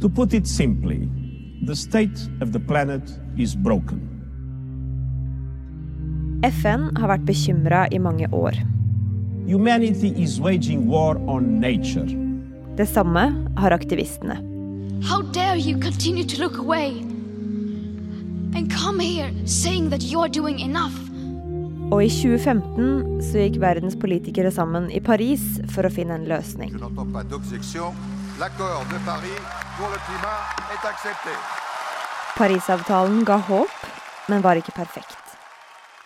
To put it simply, the state of the planet is broken. FN har vært bekymra i mange år. Humanity is waging war on nature. Det samme har aktivistene. How dare you continue to look away and come here saying that you're doing enough? Og i 2015 så gikk verdens politikere sammen i Paris for å finne en løsning. L'accord de Paris pour le climat est accepté. Parisavtalen ga håp, men var ikke perfekt.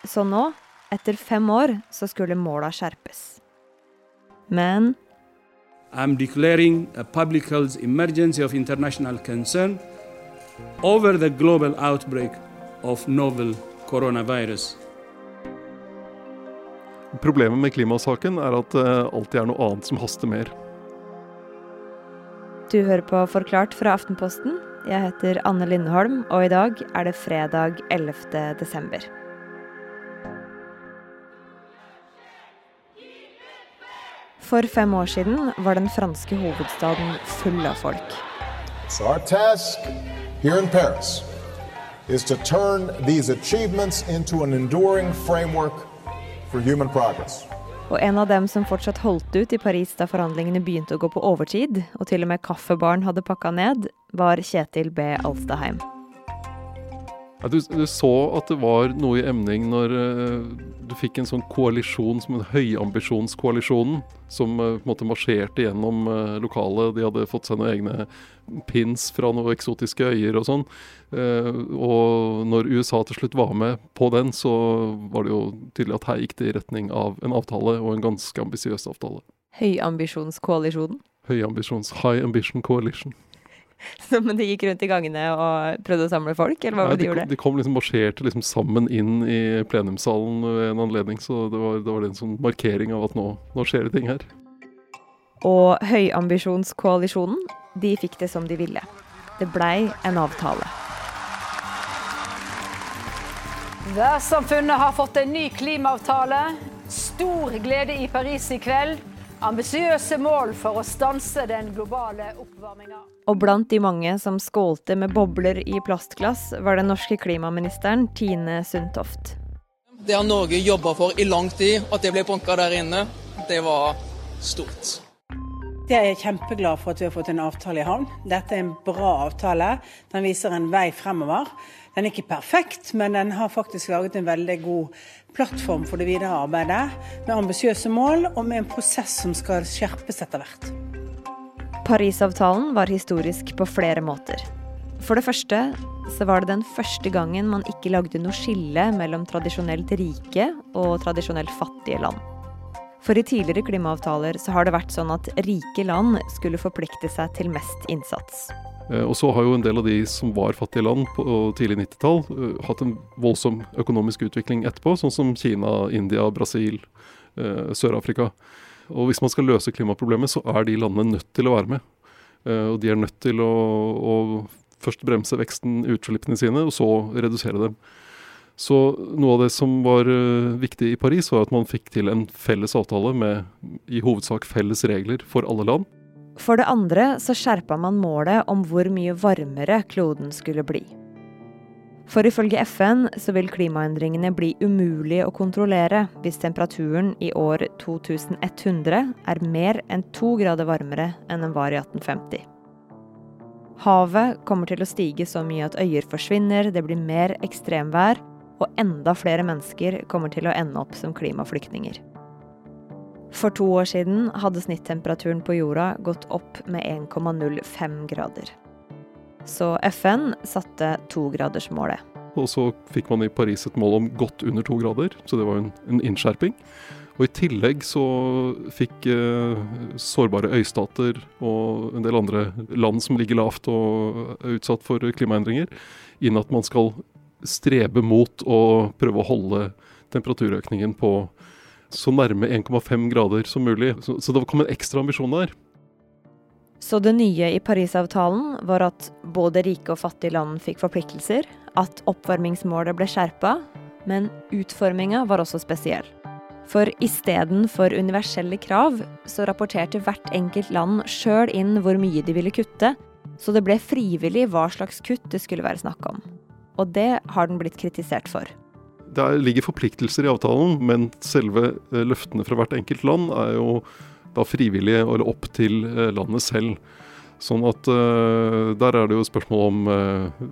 Så nå, etter fem år, så skulle måla skjerpes. Men I'm declaring a public health emergency of international concern over the global outbreak of novel coronavirus. Problemet med klimasaken er at det alltid er noe annet som haster mer. Du hører på Forklart fra Aftenposten. Jeg heter Anne Lindholm, og i dag er det fredag 11. desember. For fem år siden var den franske hovedstaden full av folk. So our task here in Paris is to turn these achievements into an enduring framework for human progress. Og en av dem som fortsatt holdt ut i Paris da forhandlingene begynte å gå på overtid, og til og med kaffebaren hadde pakka ned, var Kjetil B. Alstaheim. Ja, du, du så at det var noe i emning når uh, du fikk en sånn koalisjon som en høyambisjonskoalisjonen, som uh, på en måte marsjerte gjennom uh, lokalet. De hadde fått seg noen egne pins fra noen eksotiske øyer og sånn. Eh, og når USA til slutt var med på den, så var det jo tydelig at her gikk det i retning av en avtale, og en ganske ambisiøs avtale. Høyambisjonskoalisjonen. Høyambisjons High Ambition Coalition. Så, Men de gikk rundt i gangene og prøvde å samle folk, eller hva var det de, gjorde? de kom liksom marsjerte liksom sammen inn i plenumssalen ved en anledning, så det var, det var en sånn markering av at nå, nå skjer det ting her. Og høyambisjonskoalisjonen, de fikk det som de ville. Det blei en avtale. Verdenssamfunnet har fått en ny klimaavtale. Stor glede i Paris i kveld. Ambisiøse mål for å stanse den globale oppvarminga. Og blant de mange som skålte med bobler i plastglass, var den norske klimaministeren Tine Sundtoft. Det har Norge jobba for i lang tid, at det ble banka der inne, det var stort. Jeg er kjempeglad for at vi har fått en avtale i havn. Dette er en bra avtale. Den viser en vei fremover. Den er ikke perfekt, men den har faktisk laget en veldig god plattform for det videre arbeidet. Med ambisiøse mål og med en prosess som skal skjerpes etter hvert. Parisavtalen var historisk på flere måter. For det første så var det den første gangen man ikke lagde noe skille mellom tradisjonelt rike og tradisjonelt fattige land. For i tidligere klimaavtaler så har det vært sånn at rike land skulle forplikte seg til mest innsats. Eh, Og så har jo en del av de som var fattige land på tidlig 90-tall, eh, hatt en voldsom økonomisk utvikling etterpå, sånn som Kina, India, Brasil, eh, Sør-Afrika. Og hvis man skal løse klimaproblemet, så er de landene nødt til å være med. Eh, Og de er nødt til å, å først bremse veksten i utslippene sine, og så redusere dem. Så noe av det som var eh, viktig i Paris, var at man fikk til en felles avtale med i hovedsak felles regler for alle land. For det andre så skjerpa man målet om hvor mye varmere kloden skulle bli. For ifølge FN så vil klimaendringene bli umulig å kontrollere hvis temperaturen i år 2100 er mer enn to grader varmere enn den var i 1850. Havet kommer til å stige så mye at øyer forsvinner, det blir mer ekstremvær, og enda flere mennesker kommer til å ende opp som klimaflyktninger. For to år siden hadde snittemperaturen på jorda gått opp med 1,05 grader. Så FN satte togradersmålet. Og så fikk man i Paris et mål om godt under to grader, så det var en, en innskjerping. Og i tillegg så fikk eh, sårbare øystater og en del andre land som ligger lavt og er utsatt for klimaendringer, inn at man skal strebe mot å prøve å holde temperaturøkningen på så nærme 1,5 grader som mulig. Så, så det kom en ekstra ambisjon der. Så det nye i Parisavtalen var at både rike og fattige land fikk forpliktelser, at oppvarmingsmålet ble skjerpa, men utforminga var også spesiell. For istedenfor universelle krav, så rapporterte hvert enkelt land sjøl inn hvor mye de ville kutte, Så det ble frivillig hva slags kutt det skulle være snakk om. Og det har den blitt kritisert for. Det ligger forpliktelser i avtalen, men selve eh, løftene fra hvert enkelt land er jo da frivillige eller opp til eh, landet selv. Sånn at uh, Der er det jo spørsmål om uh,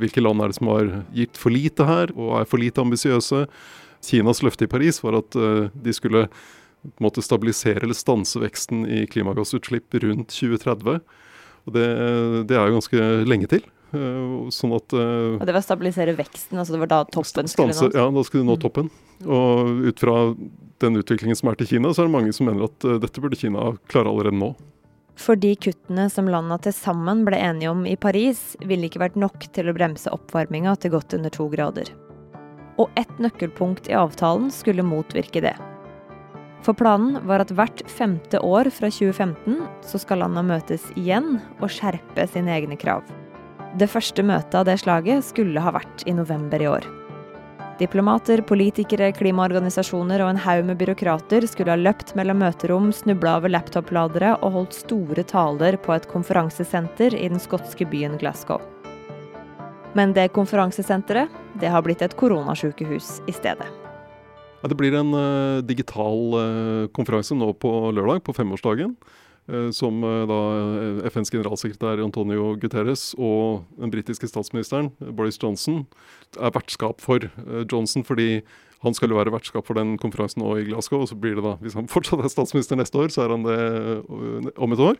hvilke land er det som har gitt for lite her, og er for lite ambisiøse. Kinas løfte i Paris var at uh, de skulle måtte stabilisere eller stanse veksten i klimagassutslipp rundt 2030. Og det, det er jo ganske lenge til. Sånn at Og det var stabilisere veksten? altså det var da toppen stanse, skulle nås? Ja, da skulle du nå mm. toppen. Og ut fra den utviklingen som er til Kina, så er det mange som mener at dette burde Kina klare allerede nå. Fordi kuttene som landene til sammen ble enige om i Paris, ville ikke vært nok til å bremse oppvarminga til godt under to grader. Og ett nøkkelpunkt i avtalen skulle motvirke det. For planen var at hvert femte år fra 2015 så skal landene møtes igjen og skjerpe sine egne krav. Det første møtet av det slaget skulle ha vært i november i år. Diplomater, politikere, klimaorganisasjoner og en haug med byråkrater skulle ha løpt mellom møterom, snubla over laptopladere og holdt store taler på et konferansesenter i den skotske byen Glasgow. Men det konferansesenteret, det har blitt et koronasjukehus i stedet. Det blir en uh, digital uh, konferanse nå på lørdag, på femårsdagen. Eh, som eh, da eh, FNs generalsekretær Antonio Guterres og den britiske statsministeren Boris Johnson er vertskap for Johnson, fordi han skal jo være vertskap for den konferansen nå i Glasgow. Og så blir det da, hvis han fortsatt er statsminister neste år, så er han det om et år.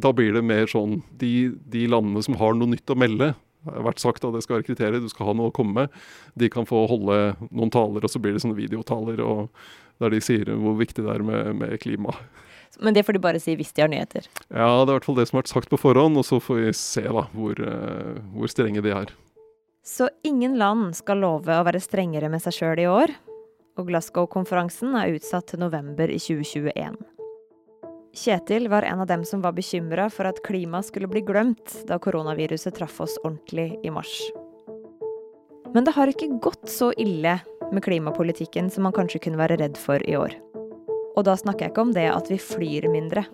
Da blir det mer sånn de, de landene som har noe nytt å melde, vært sagt at det skal være kriterier, du skal ha noe å komme med. De kan få holde noen taler, og så blir det sånne videotaler og der de sier hvor viktig det er med, med klima. Men det får de bare si hvis de har nyheter. Ja, det er i hvert fall det som har vært sagt på forhånd, og så får vi se da hvor, uh, hvor strenge de er. Så ingen land skal love å være strengere med seg sjøl i år, og Glasgow-konferansen er utsatt til november i 2021. Kjetil var en av dem som var bekymra for at klimaet skulle bli glemt da koronaviruset traff oss ordentlig i mars. Men det har ikke gått så ille med klimapolitikken som man kanskje kunne være redd for i år. Og da snakker jeg ikke om det at vi flyr mindre.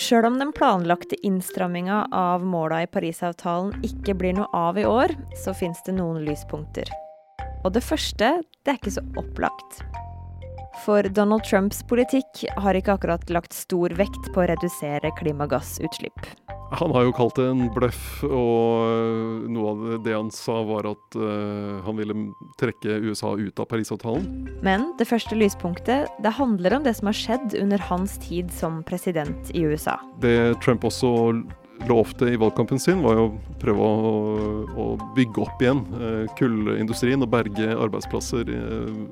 Sjøl om den planlagte innstramminga av måla i Parisavtalen ikke blir noe av i år, så fins det noen lyspunkter. Og det første, det er ikke så opplagt. For Donald Trumps politikk har ikke akkurat lagt stor vekt på å redusere klimagassutslipp. Han har jo kalt det en bløff, og noe av det han sa var at uh, han ville trekke USA ut av Parisavtalen. Men det første lyspunktet det handler om det som har skjedd under hans tid som president i USA. Det Trump også lovte i valgkampen sin, var jo å prøve å, å bygge opp igjen uh, kullindustrien og berge arbeidsplasser i,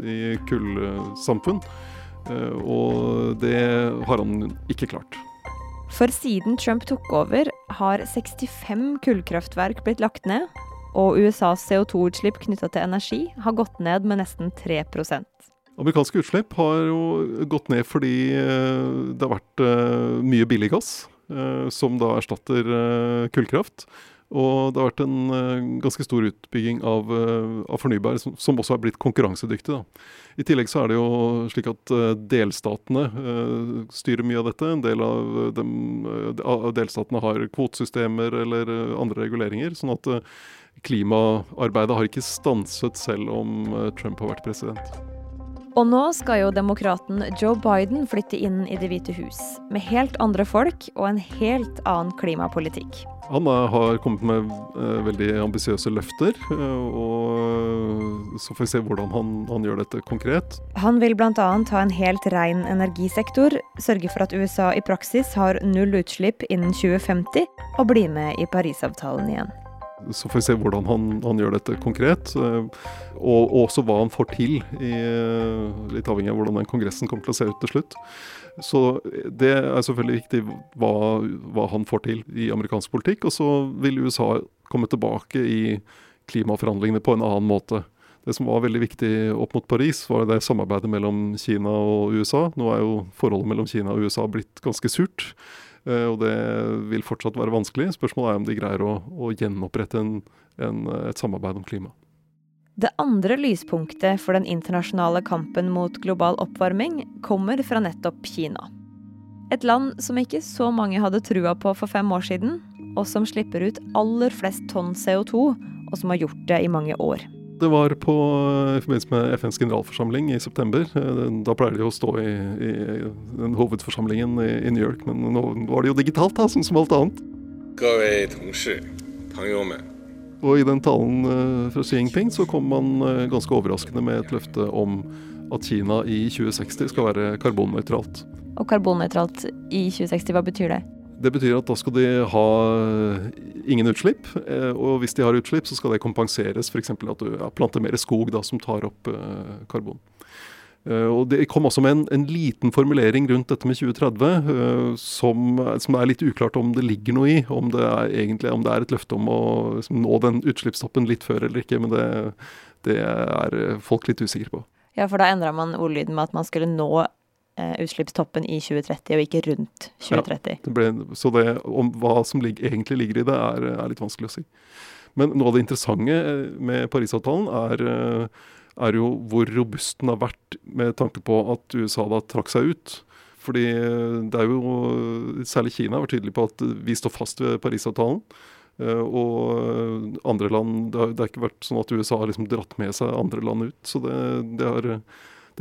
i kullsamfunn. Uh, og det har han ikke klart. For siden Trump tok over, har 65 kullkraftverk blitt lagt ned, og USAs CO2-utslipp knytta til energi har gått ned med nesten 3% Amerikanske utslipp har jo gått ned fordi eh, det har vært eh, mye billig gass, eh, som da erstatter kullkraft. Og det har vært en uh, ganske stor utbygging av, av fornybar, som, som, også har blitt konkurransedyktig. Da. I tillegg så er det jo slik at delstatene styrer mye av dette. En del av, dem, delstatene har kvotesystemer eller andre reguleringer. sånn at klimaarbeidet har ikke stanset selv om Trump har vært president. Og nå skal jo demokraten Joe Biden flytte inn i Det hvite hus, med helt andre folk og en helt annen klimapolitikk. Han har kommet med uh, veldig ambisiøse løfter, uh, og så får vi se hvordan han, han gjør dette konkret. Han vil bl.a. ha en helt ren energisektor, sørge for at USA i praksis har null utslipp innen 2050, og bli med i Parisavtalen igjen. Så får vi se hvordan han, han gjør dette konkret, eh, og, også hva han får til. I, litt avhengig av hvordan den kongressen kommer til å se ut til slutt. Så det er selvfølgelig viktig hva, hva han får til i amerikansk politikk. Og så vil USA komme tilbake i klimaforhandlingene på en annen måte. Det som var veldig viktig opp mot Paris, var det samarbeidet mellom Kina og USA. Nå er jo forholdet mellom Kina og USA blitt ganske surt. Eh, og det vil fortsatt være vanskelig. Spørsmålet er om de greier å, å gjenopprette en, en, et samarbeid om klima. Det andre lyspunktet for den internasjonale kampen mot global oppvarming kommer fra nettopp Kina. Et land som ikke så mange hadde trua på for fem år siden, og som slipper ut aller flest tonn CO2, og som har gjort det i mange år. Det var på, i forbindelse med FNs generalforsamling i september. Da pleier de å stå i, i den hovedforsamlingen i, i, New York, men nå var det jo digitalt, da, som, som alt annet. Og i den talen fra Xi Jinping så kom man ganske overraskende med et løfte om at Kina i 2060 skal være karbonnøytralt. Og karbonnøytralt i 2060, hva betyr det? Det betyr at da skal de ha ingen utslipp. Eh, og hvis de har utslipp, så skal det kompenseres. F.eks. at du ja, planter mer skog da, som tar opp uh, karbon. Uh, og Det kom også med en, en, liten formulering rundt dette med 2030 uh, som, som, er litt uklart om det ligger noe i. Om det er, egentlig, om det er et løfte om å liksom, nå den utslippstoppen litt før eller ikke. Men det, det er folk litt usikre på. Ja, for da endra man ordlyden med at man skulle nå Eh, utslippstoppen i 2030, og ikke rundt 2030. Ja, det ble, så det, om hva som ligger, egentlig ligger i det, er, er, litt vanskelig å si. Men noe av det interessante eh, med Parisavtalen er, eh, er, jo hvor robust den har vært med tanke på at USA da trakk seg ut. Fordi det er jo Særlig Kina har vært tydelig på at vi står fast ved Parisavtalen. Og andre land Det har, det har ikke vært sånn at USA har liksom dratt med seg andre land ut. Så det, det har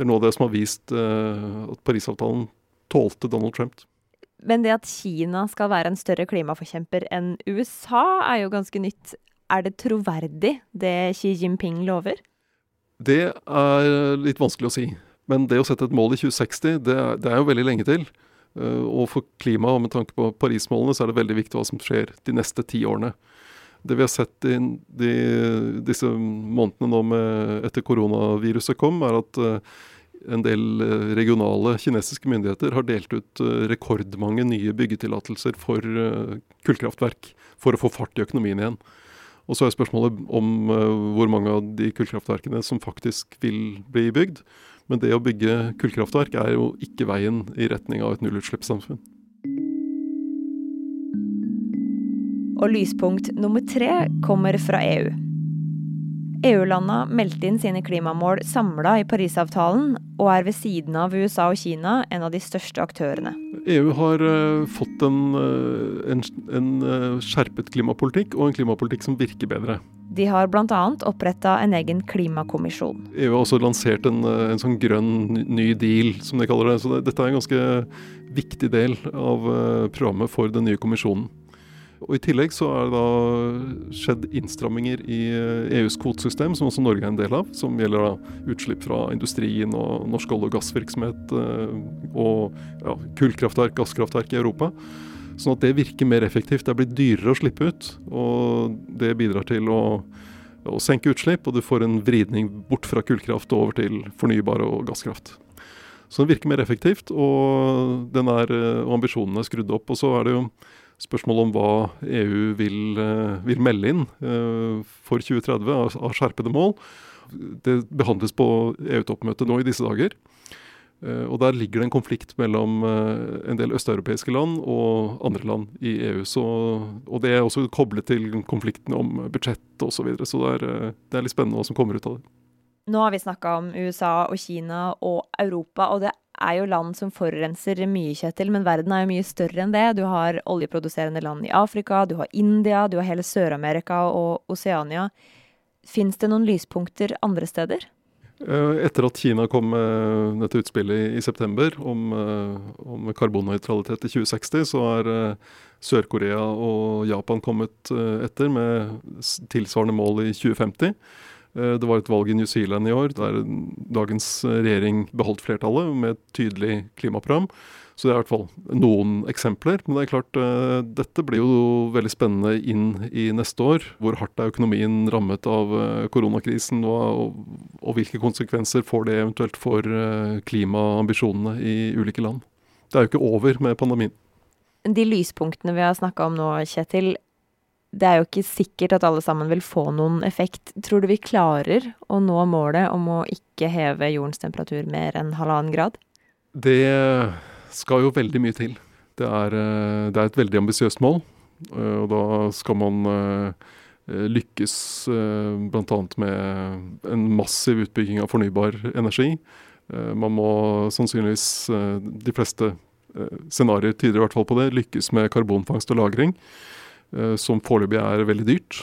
det er noe av det som har vist uh, at Parisavtalen tålte Donald Trump. Men det at Kina skal være en større klimaforkjemper enn USA, er jo ganske nytt. Er det troverdig, det Xi Jinping lover? Det er litt vanskelig å si. Men det å sette et mål i 2060, det er, det er jo veldig lenge til. Uh, og for klimaet og med tanke på Parismålene, så er det veldig viktig hva som skjer de neste ti årene. Det vi har sett i de, disse månedene nå med, etter koronaviruset kom, er at uh, en del eh, regionale kinesiske myndigheter har delt ut eh, rekordmange nye byggetillatelser for eh, kullkraftverk for å få fart i økonomien igjen. Og så er spørsmålet om hvor mange av de kullkraftverkene som faktisk vil bli bygd. Men det å bygge kullkraftverk er jo ikke veien i retning av et nullutslippssamfunn. Og lyspunkt nummer tre kommer fra EU. EU-landa meldte inn sine klimamål samla i Parisavtalen, og er ved siden av USA og Kina en av de største aktørene. EU har uh, fått en, uh, en, en uh, skjerpet klimapolitikk, og en klimapolitikk som virker bedre. De har bl.a. oppretta en egen klimakommisjon. EU har også lansert en, en, sånn grønn ny deal, som de kaller det. Så det, dette er en ganske viktig del av programmet for den nye kommisjonen. Og I tillegg så er det da skjedd innstramminger i EUs eh, e kvotesystem, som også Norge er en del av. Som gjelder da utslipp fra industrien og norsk olje- og gassvirksomhet eh, og ja, kullkraftverk, gasskraftverk i Europa. Sånn at det virker mer effektivt. Det er blitt dyrere å slippe ut. Og det bidrar til å, å senke utslipp, og du får en vridning bort fra kullkraft og over til fornybar og gasskraft. Så den virker mer effektivt, og, er, eh, og ambisjonene er skrudd opp. Og så er det jo spørsmål om hva EU vil, eh, vil melde inn eh, for 2030 av skjerpede mål. Det behandles på EU-toppmøtet nå i disse dager. Eh, og Der ligger det en konflikt mellom en del østeuropeiske land og andre land i EU. Så, og Det er også koblet til konflikten om budsjett osv. Så, videre. så det er, det er litt spennende hva som kommer ut av det. Nå har vi snakka om USA og Kina og Europa, og det er jo land som forurenser mye, Kjetil, men verden er jo mye større enn det. Du har oljeproduserende land i Afrika, du har India, du har hele Sør-Amerika og Oseania. Fins det noen lyspunkter andre steder? Eh, etter at Kina kom med dette utspillet i september om, eh, om karbonnøytralitet i 2060, så er eh, Sør-Korea og Japan kommet etter med tilsvarende mål i 2050. Eh, det var et valg i New Zealand i år der dagens regjering beholdt flertallet med et tydelig klimaprogram. Så det er i hvert fall noen eksempler. Men det er klart, uh, dette blir jo veldig spennende inn i neste år. Hvor hardt er økonomien rammet av uh, koronakrisen, og, og, hvilke konsekvenser får det eventuelt for klimaambisjonene i ulike land. Det er jo ikke over med pandemien. De lyspunktene vi har snakka om nå, Kjetil, det er jo ikke sikkert at alle sammen vil få noen effekt. Tror du vi klarer å nå målet om å ikke heve jordens temperatur mer enn halvannen grad? Det skal jo veldig mye til. Det er, eh, det er et veldig ambisiøst mål. Eh, og da skal man eh, lykkes bl.a. med en massiv utbygging av fornybar energi. Man må sannsynligvis, de fleste scenarioer tyder i hvert fall på det, lykkes med karbonfangst og -lagring, som foreløpig er veldig dyrt.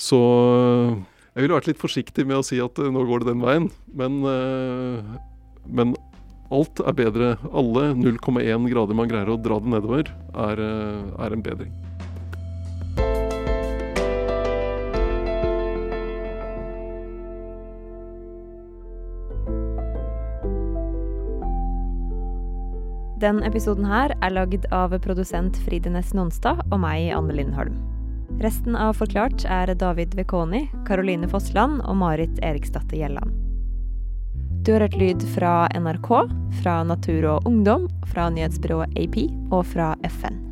Så jeg ville vært litt forsiktig med å si at nå går det den veien. Men, men alt er bedre. Alle 0,1 grader man greier å dra det nedover, er, er en bedring. Den episoden her er lagd av produsent Fride Næss Nonstad og meg, Anne Lindholm. Resten av Forklart er David Vekoni, Caroline Fossland og Marit Eriksdatter Gjelland. Du har hørt lyd fra NRK, fra Natur og Ungdom, fra nyhetsbyrået AP og fra FN.